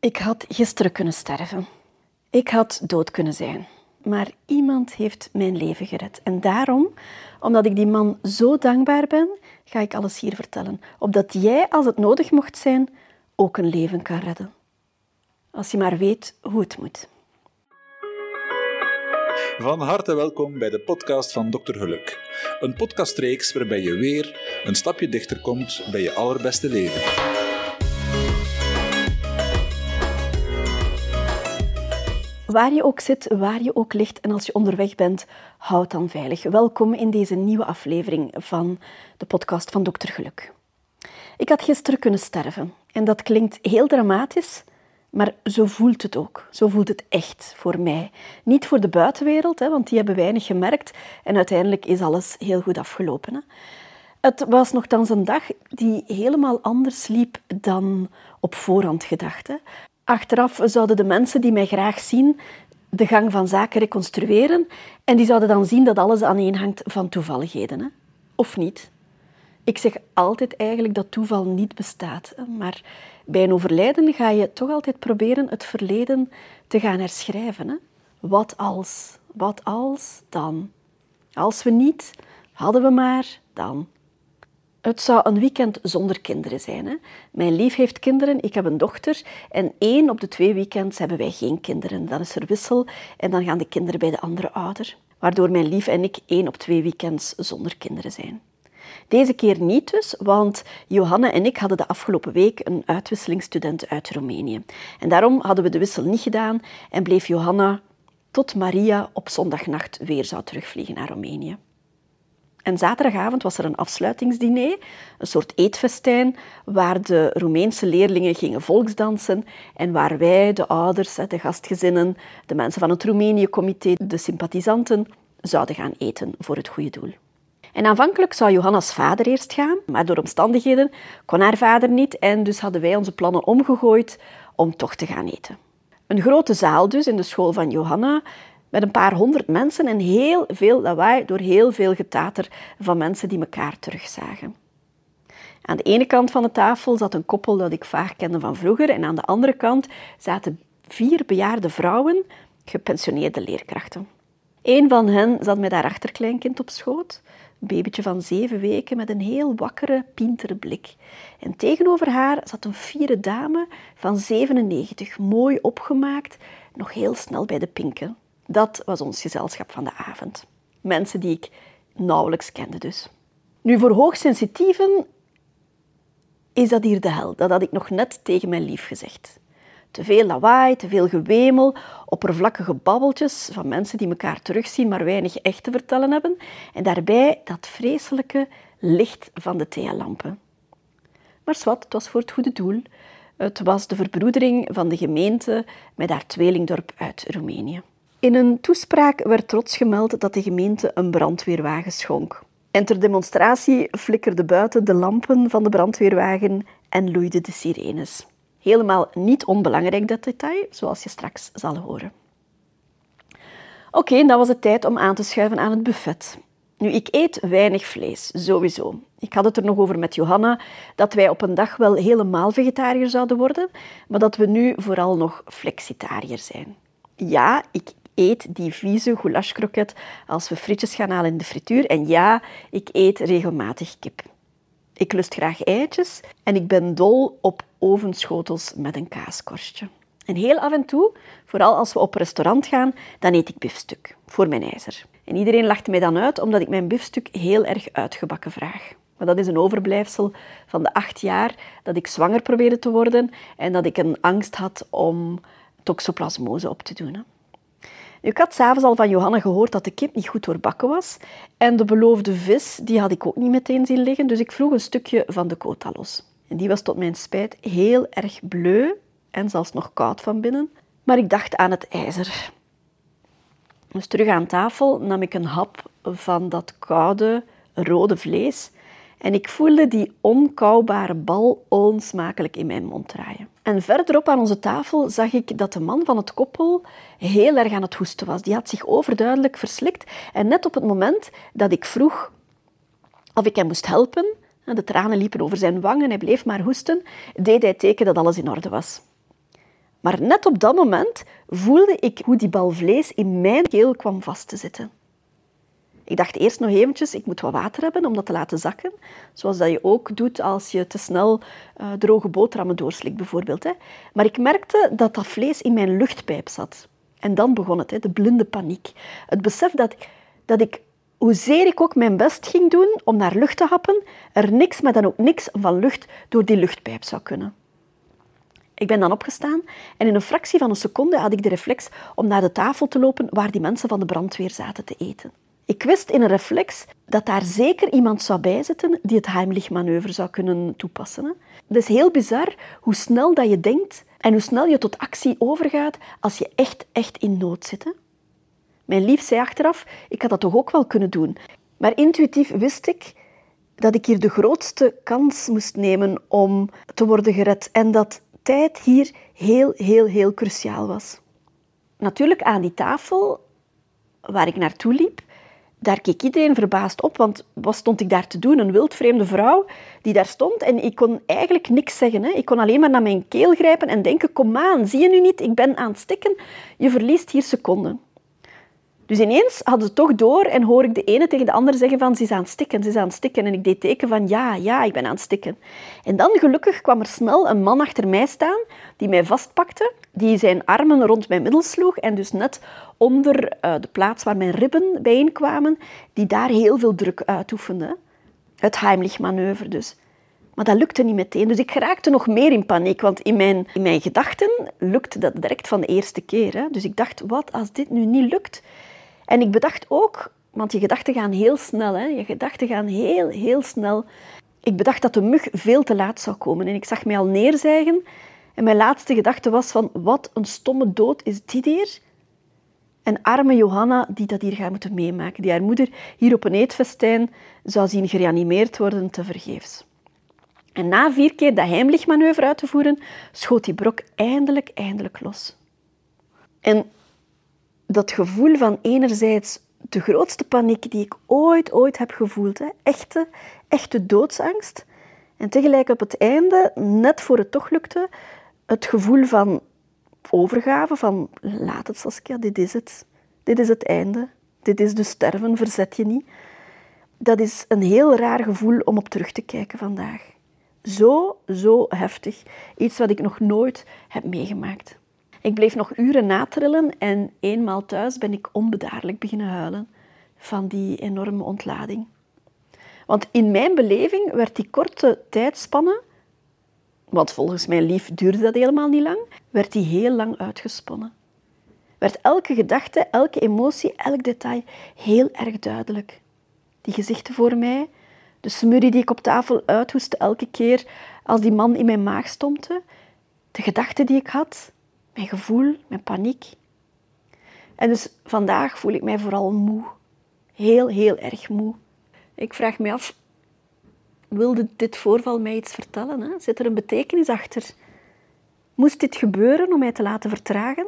Ik had gisteren kunnen sterven. Ik had dood kunnen zijn. Maar iemand heeft mijn leven gered. En daarom, omdat ik die man zo dankbaar ben, ga ik alles hier vertellen. Opdat jij, als het nodig mocht zijn, ook een leven kan redden. Als je maar weet hoe het moet. Van harte welkom bij de podcast van Dr. Geluk. Een podcastreeks waarbij je weer een stapje dichter komt bij je allerbeste leven. Waar je ook zit, waar je ook ligt en als je onderweg bent, houd dan veilig. Welkom in deze nieuwe aflevering van de podcast van Dokter Geluk. Ik had gisteren kunnen sterven en dat klinkt heel dramatisch, maar zo voelt het ook. Zo voelt het echt voor mij. Niet voor de buitenwereld, hè, want die hebben weinig gemerkt en uiteindelijk is alles heel goed afgelopen. Hè. Het was nogthans een dag die helemaal anders liep dan op voorhand gedacht. Hè. Achteraf zouden de mensen die mij graag zien de gang van zaken reconstrueren en die zouden dan zien dat alles aaneenhangt van toevalligheden. Hè? Of niet? Ik zeg altijd eigenlijk dat toeval niet bestaat. Maar bij een overlijden ga je toch altijd proberen het verleden te gaan herschrijven. Hè? Wat als? Wat als dan? Als we niet, hadden we maar dan. Het zou een weekend zonder kinderen zijn. Hè? Mijn lief heeft kinderen, ik heb een dochter. En één op de twee weekends hebben wij geen kinderen. Dan is er wissel en dan gaan de kinderen bij de andere ouder. Waardoor mijn lief en ik één op twee weekends zonder kinderen zijn. Deze keer niet dus, want Johanna en ik hadden de afgelopen week een uitwisselingsstudent uit Roemenië. En daarom hadden we de wissel niet gedaan en bleef Johanna tot Maria op zondagnacht weer zou terugvliegen naar Roemenië. En zaterdagavond was er een afsluitingsdiner, een soort eetfestijn, waar de Roemeense leerlingen gingen volksdansen en waar wij, de ouders, de gastgezinnen, de mensen van het Roemenië-comité, de sympathisanten, zouden gaan eten voor het goede doel. En aanvankelijk zou Johanna's vader eerst gaan, maar door omstandigheden kon haar vader niet en dus hadden wij onze plannen omgegooid om toch te gaan eten. Een grote zaal dus in de school van Johanna, met een paar honderd mensen en heel veel lawaai door heel veel getater van mensen die elkaar terugzagen. Aan de ene kant van de tafel zat een koppel dat ik vaak kende van vroeger en aan de andere kant zaten vier bejaarde vrouwen, gepensioneerde leerkrachten. Een van hen zat met haar achterkleinkind op schoot, een babytje van zeven weken met een heel wakkere, pintere blik. En tegenover haar zat een fiere dame van 97, mooi opgemaakt, nog heel snel bij de pinken. Dat was ons gezelschap van de avond. Mensen die ik nauwelijks kende dus. Nu, voor hoogsensitieven is dat hier de hel. Dat had ik nog net tegen mijn lief gezegd. Te veel lawaai, te veel gewemel, oppervlakkige babbeltjes van mensen die elkaar terugzien, maar weinig echt te vertellen hebben. En daarbij dat vreselijke licht van de thealampen. Maar zwart, het was voor het goede doel. Het was de verbroedering van de gemeente met haar tweelingdorp uit Roemenië. In een toespraak werd trots gemeld dat de gemeente een brandweerwagen schonk. En ter demonstratie flikkerden buiten de lampen van de brandweerwagen en loeiden de sirenes. Helemaal niet onbelangrijk dat detail, zoals je straks zal horen. Oké, dan was het tijd om aan te schuiven aan het buffet. Nu, ik eet weinig vlees, sowieso. Ik had het er nog over met Johanna dat wij op een dag wel helemaal vegetariër zouden worden, maar dat we nu vooral nog flexitariër zijn. Ja, ik eet die vieze goulashkroket als we frietjes gaan halen in de frituur. En ja, ik eet regelmatig kip. Ik lust graag eitjes en ik ben dol op ovenschotels met een kaaskorstje. En heel af en toe, vooral als we op restaurant gaan, dan eet ik biefstuk voor mijn ijzer. En iedereen lacht mij dan uit omdat ik mijn biefstuk heel erg uitgebakken vraag. Maar dat is een overblijfsel van de acht jaar dat ik zwanger probeerde te worden en dat ik een angst had om toxoplasmose op te doen. Ik had s'avonds al van Johanna gehoord dat de kip niet goed doorbakken was. En de beloofde vis, die had ik ook niet meteen zien liggen. Dus ik vroeg een stukje van de kota los. En die was tot mijn spijt heel erg bleu en zelfs nog koud van binnen. Maar ik dacht aan het ijzer. Dus terug aan tafel nam ik een hap van dat koude, rode vlees en ik voelde die onkauwbare bal onsmakelijk in mijn mond draaien. En verderop aan onze tafel zag ik dat de man van het koppel heel erg aan het hoesten was. Die had zich overduidelijk verslikt. En net op het moment dat ik vroeg of ik hem moest helpen, de tranen liepen over zijn wangen, hij bleef maar hoesten, deed hij teken dat alles in orde was. Maar net op dat moment voelde ik hoe die bal vlees in mijn keel kwam vast te zitten. Ik dacht eerst nog eventjes, ik moet wat water hebben om dat te laten zakken. Zoals dat je ook doet als je te snel uh, droge boterhammen doorslikt bijvoorbeeld. Hè. Maar ik merkte dat dat vlees in mijn luchtpijp zat. En dan begon het, hè, de blinde paniek. Het besef dat, dat ik, hoezeer ik ook mijn best ging doen om naar lucht te happen, er niks, maar dan ook niks van lucht door die luchtpijp zou kunnen. Ik ben dan opgestaan en in een fractie van een seconde had ik de reflex om naar de tafel te lopen waar die mensen van de brandweer zaten te eten. Ik wist in een reflex dat daar zeker iemand zou bijzitten die het Heimlich-manoeuvre zou kunnen toepassen. Het is heel bizar hoe snel dat je denkt en hoe snel je tot actie overgaat als je echt, echt in nood zit. Mijn lief zei achteraf, ik had dat toch ook wel kunnen doen. Maar intuïtief wist ik dat ik hier de grootste kans moest nemen om te worden gered en dat tijd hier heel, heel, heel cruciaal was. Natuurlijk aan die tafel waar ik naartoe liep, daar keek iedereen verbaasd op, want wat stond ik daar te doen? Een wildvreemde vrouw die daar stond en ik kon eigenlijk niks zeggen. Hè. Ik kon alleen maar naar mijn keel grijpen en denken, kom aan, zie je nu niet, ik ben aan het stikken. Je verliest hier seconden. Dus ineens hadden ze toch door en hoor ik de ene tegen de andere zeggen van ze is aan het stikken, ze is aan het stikken. En ik deed teken van ja, ja, ik ben aan het stikken. En dan gelukkig kwam er snel een man achter mij staan die mij vastpakte, die zijn armen rond mijn middel sloeg en dus net onder uh, de plaats waar mijn ribben bijeenkwamen, die daar heel veel druk uitoefende. Het Heimlich-manoeuvre dus. Maar dat lukte niet meteen. Dus ik geraakte nog meer in paniek, want in mijn, in mijn gedachten lukte dat direct van de eerste keer. Hè. Dus ik dacht, wat als dit nu niet lukt? En ik bedacht ook, want je gedachten gaan heel snel, hè? je gedachten gaan heel, heel snel. Ik bedacht dat de mug veel te laat zou komen en ik zag mij al neerzijgen. En mijn laatste gedachte was van, wat een stomme dood is dit hier? En arme Johanna, die dat hier gaat moeten meemaken, die haar moeder hier op een eetfestijn zou zien gereanimeerd worden, te vergeefs. En na vier keer dat Heimlich-manoeuvre uit te voeren, schoot die brok eindelijk, eindelijk los. En dat gevoel van enerzijds de grootste paniek die ik ooit, ooit heb gevoeld. Hè. Echte, echte doodsangst. En tegelijk op het einde, net voor het toch lukte, het gevoel van overgave, van laat het Saskia, dit is het. Dit is het einde. Dit is de sterven, verzet je niet. Dat is een heel raar gevoel om op terug te kijken vandaag. Zo, zo heftig. Iets wat ik nog nooit heb meegemaakt. Ik bleef nog uren natrillen en eenmaal thuis ben ik onbedaarlijk beginnen huilen van die enorme ontlading. Want in mijn beleving werd die korte tijdspanne, want volgens mijn lief duurde dat helemaal niet lang, werd die heel lang uitgesponnen. Werd elke gedachte, elke emotie, elk detail heel erg duidelijk. Die gezichten voor mij, de smurrie die ik op tafel uithoestte elke keer als die man in mijn maag stompte, de gedachten die ik had, mijn gevoel, mijn paniek. En dus vandaag voel ik mij vooral moe. Heel, heel erg moe. Ik vraag me af, wilde dit voorval mij iets vertellen? Hè? Zit er een betekenis achter? Moest dit gebeuren om mij te laten vertragen?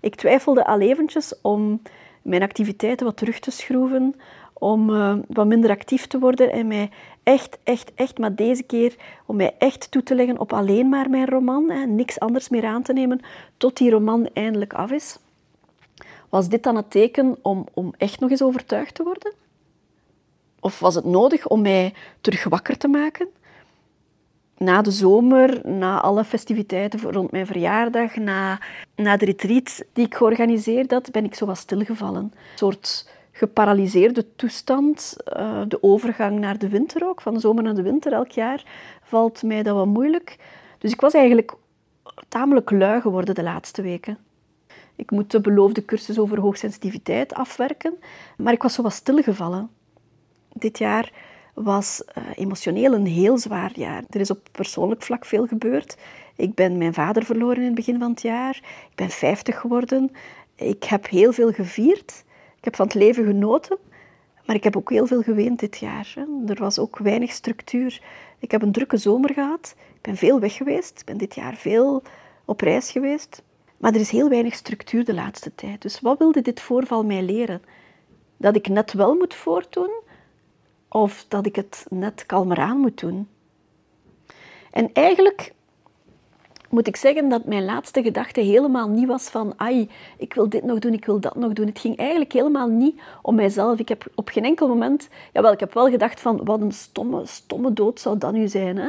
Ik twijfelde al eventjes om mijn activiteiten wat terug te schroeven, om uh, wat minder actief te worden en mij echt, echt, echt, maar deze keer om mij echt toe te leggen op alleen maar mijn roman en niks anders meer aan te nemen tot die roman eindelijk af is. Was dit dan het teken om, om echt nog eens overtuigd te worden? Of was het nodig om mij terug wakker te maken? Na de zomer, na alle festiviteiten rond mijn verjaardag, na, na de retreat die ik georganiseerd had, ben ik zo wat stilgevallen. Een soort geparalyseerde toestand. Uh, de overgang naar de winter ook, van de zomer naar de winter elk jaar, valt mij dat wat moeilijk. Dus ik was eigenlijk tamelijk lui geworden de laatste weken. Ik moet de beloofde cursus over hoogsensitiviteit afwerken, maar ik was zo wat stilgevallen. Dit jaar was uh, emotioneel een heel zwaar jaar. Er is op persoonlijk vlak veel gebeurd. Ik ben mijn vader verloren in het begin van het jaar. Ik ben 50 geworden. Ik heb heel veel gevierd. Ik heb van het leven genoten, maar ik heb ook heel veel geweend dit jaar. Er was ook weinig structuur. Ik heb een drukke zomer gehad. Ik ben veel weg geweest. Ik ben dit jaar veel op reis geweest. Maar er is heel weinig structuur de laatste tijd. Dus wat wilde dit voorval mij leren? Dat ik net wel moet voortdoen of dat ik het net kalmer aan moet doen? En eigenlijk moet ik zeggen dat mijn laatste gedachte helemaal niet was van ai, ik wil dit nog doen, ik wil dat nog doen. Het ging eigenlijk helemaal niet om mijzelf. Ik heb op geen enkel moment... Jawel, ik heb wel gedacht van wat een stomme, stomme dood zou dat nu zijn. Hè?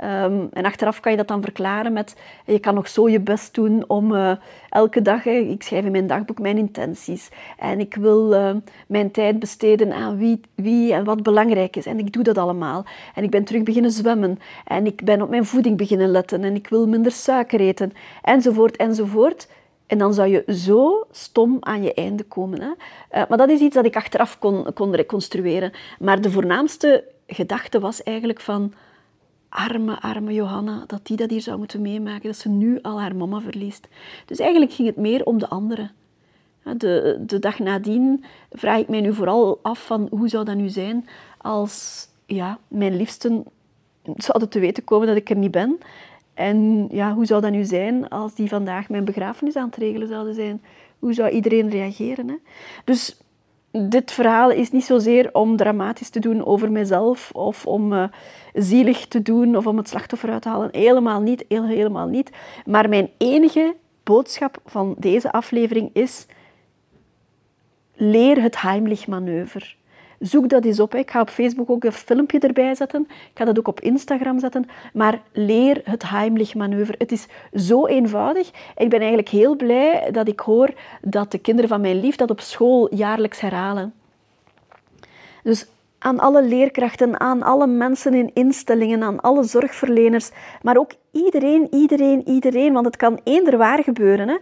Ehm, en achteraf kan je dat dan verklaren met, je kan nog zo je best doen om uh, elke dag, hè, ik schrijf in mijn dagboek mijn intenties. En ik wil uh, mijn tijd besteden aan wie, wie en wat belangrijk is. En ik doe dat allemaal. En ik ben terug beginnen zwemmen. En ik ben op mijn voeding beginnen letten. En ik wil minder suiker eten. Enzovoort, enzovoort. En dan zou je zo stom aan je einde komen. Hè? Uh, maar dat is iets dat ik achteraf kon, kon reconstrueren. Maar de voornaamste gedachte was eigenlijk van arme, arme Johanna, dat die dat hier zou moeten meemaken, dat ze nu al haar mama verliest. Dus eigenlijk ging het meer om de anderen. De, de dag nadien vraag ik mij nu vooral af van hoe zou dat nu zijn als ja, mijn liefsten zouden te weten komen dat ik er niet ben. En ja, hoe zou dat nu zijn als die vandaag mijn begrafenis aan het regelen zouden zijn? Hoe zou iedereen reageren? Hè? Dus dit verhaal is niet zozeer om dramatisch te doen over mezelf of om uh, zielig te doen of om het slachtoffer uit te halen. Helemaal niet, helemaal niet. Maar mijn enige boodschap van deze aflevering is: leer het Heimlich-manoeuvre. Zoek dat eens op. Ik ga op Facebook ook een filmpje erbij zetten. Ik ga dat ook op Instagram zetten. Maar leer het Heimlich-manoeuvre. Het is zo eenvoudig. Ik ben eigenlijk heel blij dat ik hoor dat de kinderen van mijn lief dat op school jaarlijks herhalen. Dus aan alle leerkrachten, aan alle mensen in instellingen, aan alle zorgverleners, maar ook iedereen, iedereen, iedereen, want het kan eender waar gebeuren. Hè.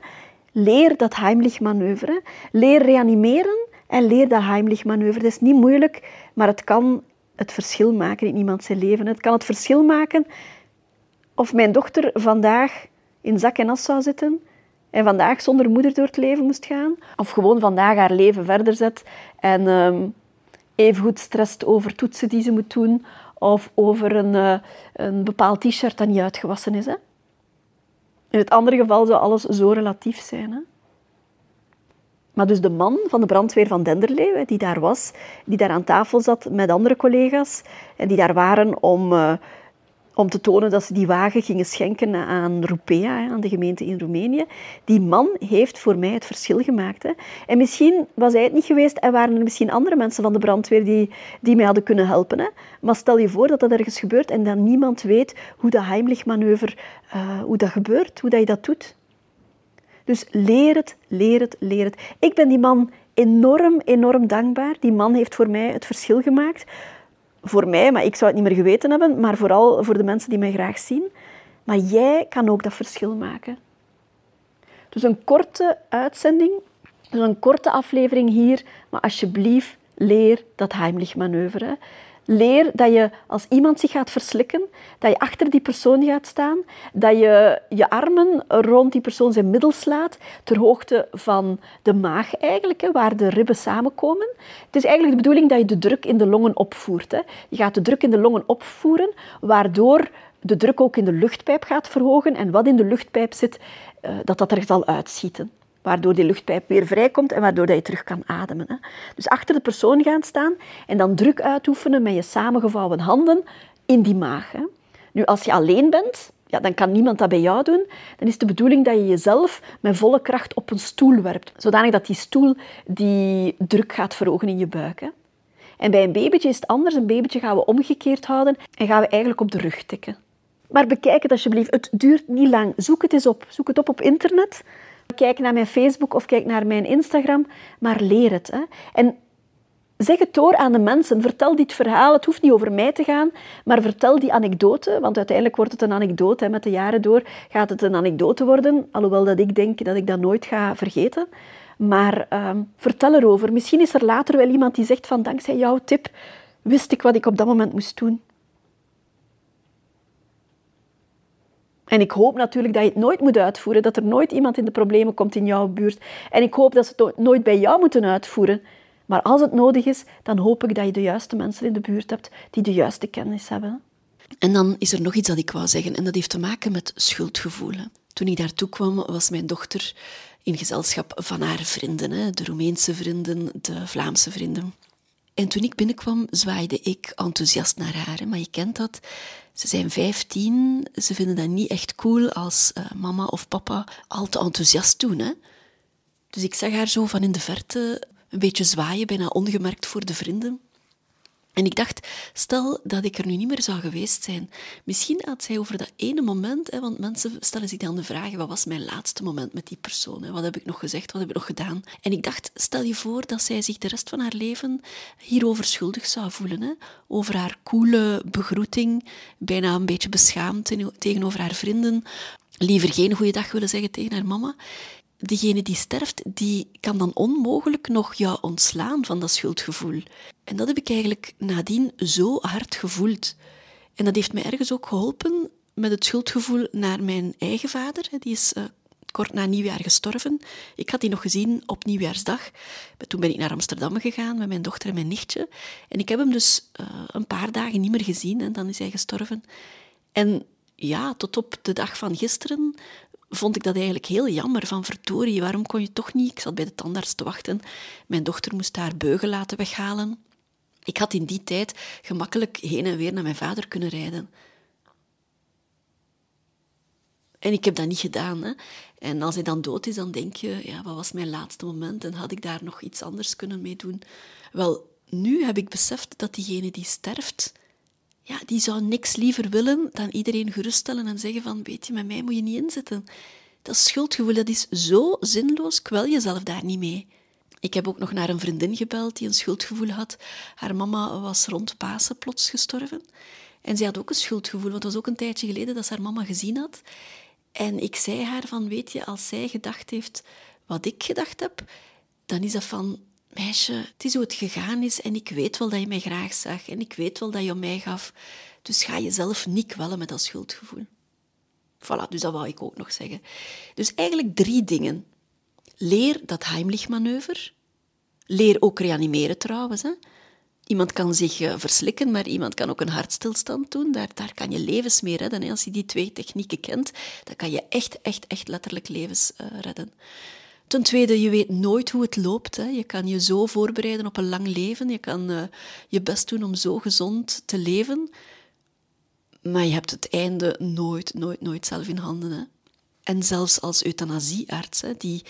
Leer dat Heimlich-manoeuvre. Leer reanimeren en leer dat Heimlich-manoeuvre. Het is niet moeilijk, maar het kan het verschil maken in iemand zijn leven. Het kan het verschil maken of mijn dochter vandaag in zak en as zou zitten en vandaag zonder moeder door het leven moest gaan. Of gewoon vandaag haar leven verder zet en um, even goed stresst over toetsen die ze moet doen of over een, uh, een bepaald t-shirt dat niet uitgewassen is. Hè? In het andere geval zou alles zo relatief zijn. Hè? Maar dus de man van de brandweer van Denderleeuw, die daar was, die daar aan tafel zat met andere collega's en die daar waren om, uh, om te tonen dat ze die wagen gingen schenken aan Rupea, aan de gemeente in Roemenië. Die man heeft voor mij het verschil gemaakt. Hè. En misschien was hij het niet geweest en waren er misschien andere mensen van de brandweer die, die mij hadden kunnen helpen. Hè. Maar stel je voor dat dat ergens gebeurt en dat niemand weet hoe dat Heimlich-manoeuvre, uh, hoe dat gebeurt, hoe dat je dat doet. Dus leer het, leer het, leer het. Ik ben die man enorm, enorm dankbaar. Die man heeft voor mij het verschil gemaakt. Voor mij, maar ik zou het niet meer geweten hebben, maar vooral voor de mensen die mij graag zien. Maar jij kan ook dat verschil maken. Dus een korte uitzending, dus een korte aflevering hier, maar alsjeblieft leer dat Heimlich-manoeuvre. Leer dat je als iemand zich gaat verslikken, dat je achter die persoon gaat staan, dat je je armen rond die persoon zijn middel slaat, ter hoogte van de maag eigenlijk, waar de ribben samenkomen. Het is eigenlijk de bedoeling dat je de druk in de longen opvoert. Je gaat de druk in de longen opvoeren, waardoor de druk ook in de luchtpijp gaat verhogen en wat in de luchtpijp zit, eh, dat dat er zal uitschieten waardoor die luchtpijp weer vrijkomt en waardoor dat je terug kan ademen. Hè. Dus achter de persoon gaan staan en dan druk uitoefenen met je samengevouwen handen in die maag. Hè. Nu, als je alleen bent, ja, dan kan niemand dat bij jou doen. Dan is de bedoeling dat je jezelf met volle kracht op een stoel werpt, zodanig dat die stoel die druk gaat verhogen in je buik. Hè. En bij een babytje is het anders. Een babytje gaan we omgekeerd houden en gaan we eigenlijk op de rug tikken. Maar bekijk het alsjeblieft. Het duurt niet lang. Zoek het eens op. Zoek het op op internet. Kijk naar mijn Facebook of kijk naar mijn Instagram, maar leer het. Hè. En zeg het door aan de mensen. Vertel dit verhaal. Het hoeft niet over mij te gaan, maar vertel die anekdote. Want uiteindelijk wordt het een anekdote. Hè. Met de jaren door gaat het een anekdote worden. Alhoewel dat ik denk dat ik dat nooit ga vergeten. Maar uh, vertel erover. Misschien is er later wel iemand die zegt van dankzij jouw tip wist ik wat ik op dat moment moest doen. En ik hoop natuurlijk dat je het nooit moet uitvoeren, dat er nooit iemand in de problemen komt in jouw buurt. En ik hoop dat ze het nooit bij jou moeten uitvoeren. Maar als het nodig is, dan hoop ik dat je de juiste mensen in de buurt hebt die de juiste kennis hebben. En dan is er nog iets dat ik wou zeggen, en dat heeft te maken met schuldgevoelen. Toen ik daartoe kwam, was mijn dochter in gezelschap van haar vrienden, de Roemeense vrienden, de Vlaamse vrienden. En toen ik binnenkwam, zwaaide ik enthousiast naar haar. Maar je kent dat. Ze zijn 15. Ze vinden dat niet echt cool als uh, mama of papa al te enthousiast doen. Hè? Dus ik zag haar zo van in de verte een beetje zwaaien, bijna ongemerkt voor de vrienden. En ik dacht, stel dat ik er nu niet meer zou geweest zijn. Misschien had zij over dat ene moment, hè, want mensen stellen zich dan de vraag, wat was mijn laatste moment met die persoon? Hè? Wat heb ik nog gezegd, wat heb ik nog gedaan? En ik dacht, stel je voor dat zij zich de rest van haar leven hierover schuldig zou voelen. Hè? Over haar coole begroeting, bijna een beetje beschaamd tegenover haar vrienden. Liever geen goede dag willen zeggen tegen haar mama degene die sterft, die kan dan onmogelijk nog jou ontslaan van dat schuldgevoel. En dat heb ik eigenlijk nadien zo hard gevoeld. En dat heeft mij ergens ook geholpen met het schuldgevoel naar mijn eigen vader. Die is uh, kort na nieuwjaar gestorven. Ik had die nog gezien op nieuwjaarsdag. Toen ben ik naar Amsterdam gegaan met mijn dochter en mijn nichtje. En ik heb hem dus uh, een paar dagen niet meer gezien en dan is hij gestorven. En ja, tot op de dag van gisteren vond ik dat eigenlijk heel jammer. Van verdorie, waarom kon je toch niet? Ik zat bij de tandarts te wachten. Mijn dochter moest haar beugel laten weghalen. Ik had in die tijd gemakkelijk heen en weer naar mijn vader kunnen rijden. En ik heb dat niet gedaan. Hè. En als hij dan dood is, dan denk je, ja, wat was mijn laatste moment en had ik daar nog iets anders kunnen mee doen? Wel, nu heb ik beseft dat diegene die sterft, ja, die zou niks liever willen dan iedereen geruststellen en zeggen van, weet je, met mij moet je niet inzitten. Dat schuldgevoel, dat is zo zinloos, kwel jezelf daar niet mee. Ik heb ook nog naar een vriendin gebeld die een schuldgevoel had. Haar mama was rond Pasen plots gestorven. En zij had ook een schuldgevoel, want het was ook een tijdje geleden dat ze haar mama gezien had. En ik zei haar van, weet je, als zij gedacht heeft wat ik gedacht heb, dan is dat van, meisje, het is hoe het gegaan is en ik weet wel dat je mij graag zag en ik weet wel dat je om mij gaf. Dus ga jezelf niet kwellen met dat schuldgevoel. Voilà, dus dat wou ik ook nog zeggen. Dus eigenlijk drie dingen. Leer dat Heimlich-manoeuvre. Leer ook reanimeren trouwens. Hè. Iemand kan zich uh, verslikken, maar iemand kan ook een hartstilstand doen. Daar, daar kan je levens mee redden. Als je die twee technieken kent, dan kan je echt, echt, echt letterlijk levens uh, redden. Ten tweede, je weet nooit hoe het loopt. Hè. Je kan je zo voorbereiden op een lang leven. Je kan uh, je best doen om zo gezond te leven. Maar je hebt het einde nooit, nooit, nooit zelf in handen. Hè. En zelfs als euthanasiearts, die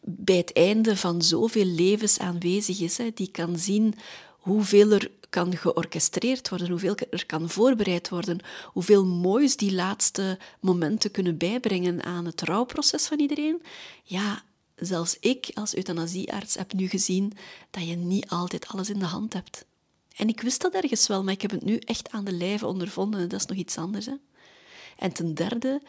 bij het einde van zoveel levens aanwezig is, die kan zien hoeveel er kan georchestreerd worden, hoeveel er kan voorbereid worden, hoeveel moois die laatste momenten kunnen bijbrengen aan het rouwproces van iedereen. Ja, zelfs ik als euthanasiearts heb nu gezien dat je niet altijd alles in de hand hebt. En ik wist dat ergens wel, maar ik heb het nu echt aan de lijve ondervonden en dat is nog iets anders. Hè? En ten derde,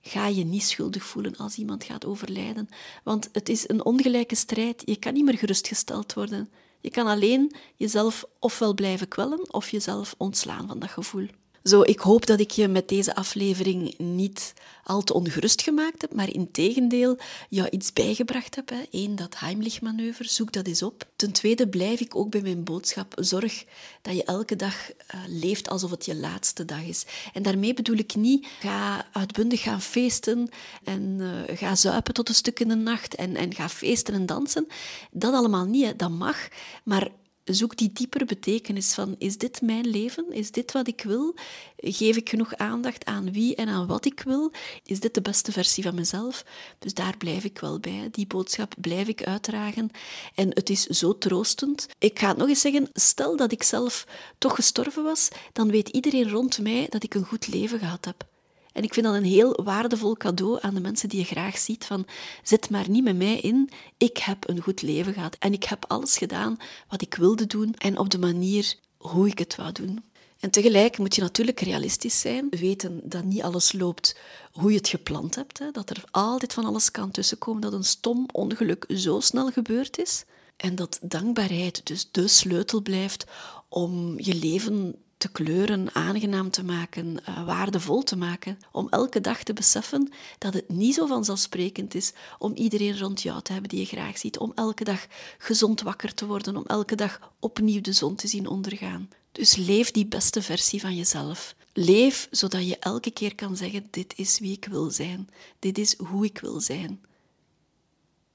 ga je niet schuldig voelen als iemand gaat overlijden. Want het is een ongelijke strijd. Je kan niet meer gerustgesteld worden. Je kan alleen jezelf ofwel blijven kwellen of jezelf ontslaan van dat gevoel. Zo, ik hoop dat ik je met deze aflevering niet al te ongerust gemaakt heb, maar in tegendeel jou iets bijgebracht heb. Hè. Eén, dat Heimlich-manoeuvre, zoek dat eens op. Ten tweede blijf ik ook bij mijn boodschap. Zorg dat je elke dag uh, leeft alsof het je laatste dag is. En daarmee bedoel ik niet, ga uitbundig gaan feesten en uh, ga zuipen tot een stuk in de nacht en, en ga feesten en dansen. Dat allemaal niet, dat mag, maar zoek die diepere betekenis van is dit mijn leven? Is dit wat ik wil? Geef ik genoeg aandacht aan wie en aan wat ik wil? Is dit de beste versie van mezelf? Dus daar blijf ik wel bij. Die boodschap blijf ik uitdragen. En het is zo troostend. Ik ga het nog eens zeggen, stel dat ik zelf toch gestorven was, dan weet iedereen rond mij dat ik een goed leven gehad heb. En ik vind dat een heel waardevol cadeau aan de mensen die je graag ziet. Van, zet maar niet met mij in. Ik heb een goed leven gehad. En ik heb alles gedaan wat ik wilde doen. En op de manier hoe ik het wou doen. En tegelijk moet je natuurlijk realistisch zijn. Weten dat niet alles loopt hoe je het gepland hebt. Hè? Dat er altijd van alles kan tussenkomen. Dat een stom ongeluk zo snel gebeurd is. En dat dankbaarheid dus de sleutel blijft om je leven te kleuren, aangenaam te maken, uh, waardevol te maken. Om elke dag te beseffen dat het niet zo vanzelfsprekend is om iedereen rond jou te hebben die je graag ziet. Om elke dag gezond wakker te worden, om elke dag opnieuw de zon te zien ondergaan. Dus leef die beste versie van jezelf. Leef zodat je elke keer kan zeggen: Dit is wie ik wil zijn. Dit is hoe ik wil zijn.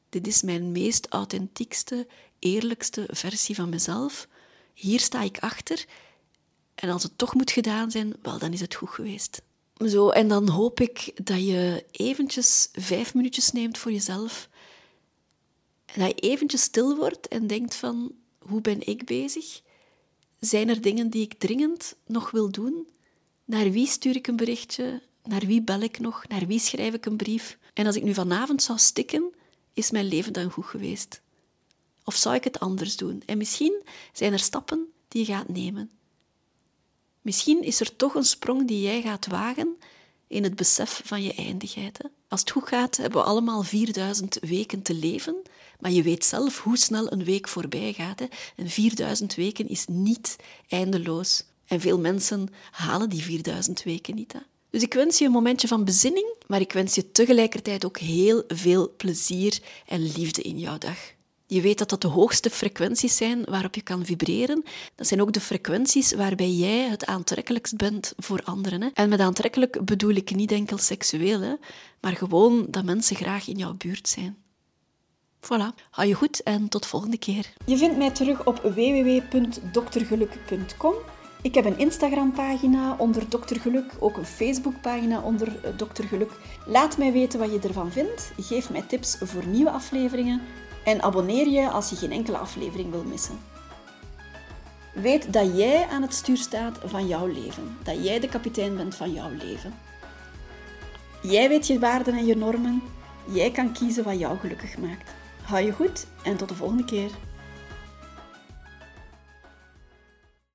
Dit is mijn meest authentiekste, eerlijkste versie van mezelf hier sta ik achter. En als het toch moet gedaan zijn, wel, dan is het goed geweest. Zo, en dan hoop ik dat je eventjes vijf minuutjes neemt voor jezelf. En dat je eventjes stil wordt en denkt van, hoe ben ik bezig? Zijn er dingen die ik dringend nog wil doen? Naar wie stuur ik een berichtje? Naar wie bel ik nog? Naar wie schrijf ik een brief? En als ik nu vanavond zou stikken, is mijn leven dan goed geweest? Of zou ik het anders doen? En misschien zijn er stappen die je gaat nemen. Misschien is er toch een sprong die jij gaat wagen in het besef van je eindigheid. Als het goed gaat, hebben we allemaal 4000 weken te leven, maar je weet zelf hoe snel een week voorbij gaat. Hè? En 4000 weken is niet eindeloos. En veel mensen halen die 4000 weken niet. Hè? Dus ik wens je een momentje van bezinning, maar ik wens je tegelijkertijd ook heel veel plezier en liefde in jouw dag. Je weet dat dat de hoogste frequenties zijn waarop je kan vibreren. Dat zijn ook de frequenties waarbij jij het aantrekkelijkst bent voor anderen. Hè? En met aantrekkelijk bedoel ik niet enkel seksueel, hè? maar gewoon dat mensen graag in jouw buurt zijn. Voilà, hou je goed en tot volgende keer. Je vindt mij terug op www.doktergeluk.com. Ik heb een Instagram-pagina onder Dokter Geluk, ook een Facebook-pagina onder Dokter Geluk. Laat mij weten wat je ervan vindt. Geef mij tips voor nieuwe afleveringen en abonneer je als je geen enkele aflevering wil missen. Weet dat jij aan het stuur staat van jouw leven. Dat jij de kapitein bent van jouw leven. Jij weet je waarden en je normen. Jij kan kiezen wat jou gelukkig maakt. Hou je goed en tot de volgende keer.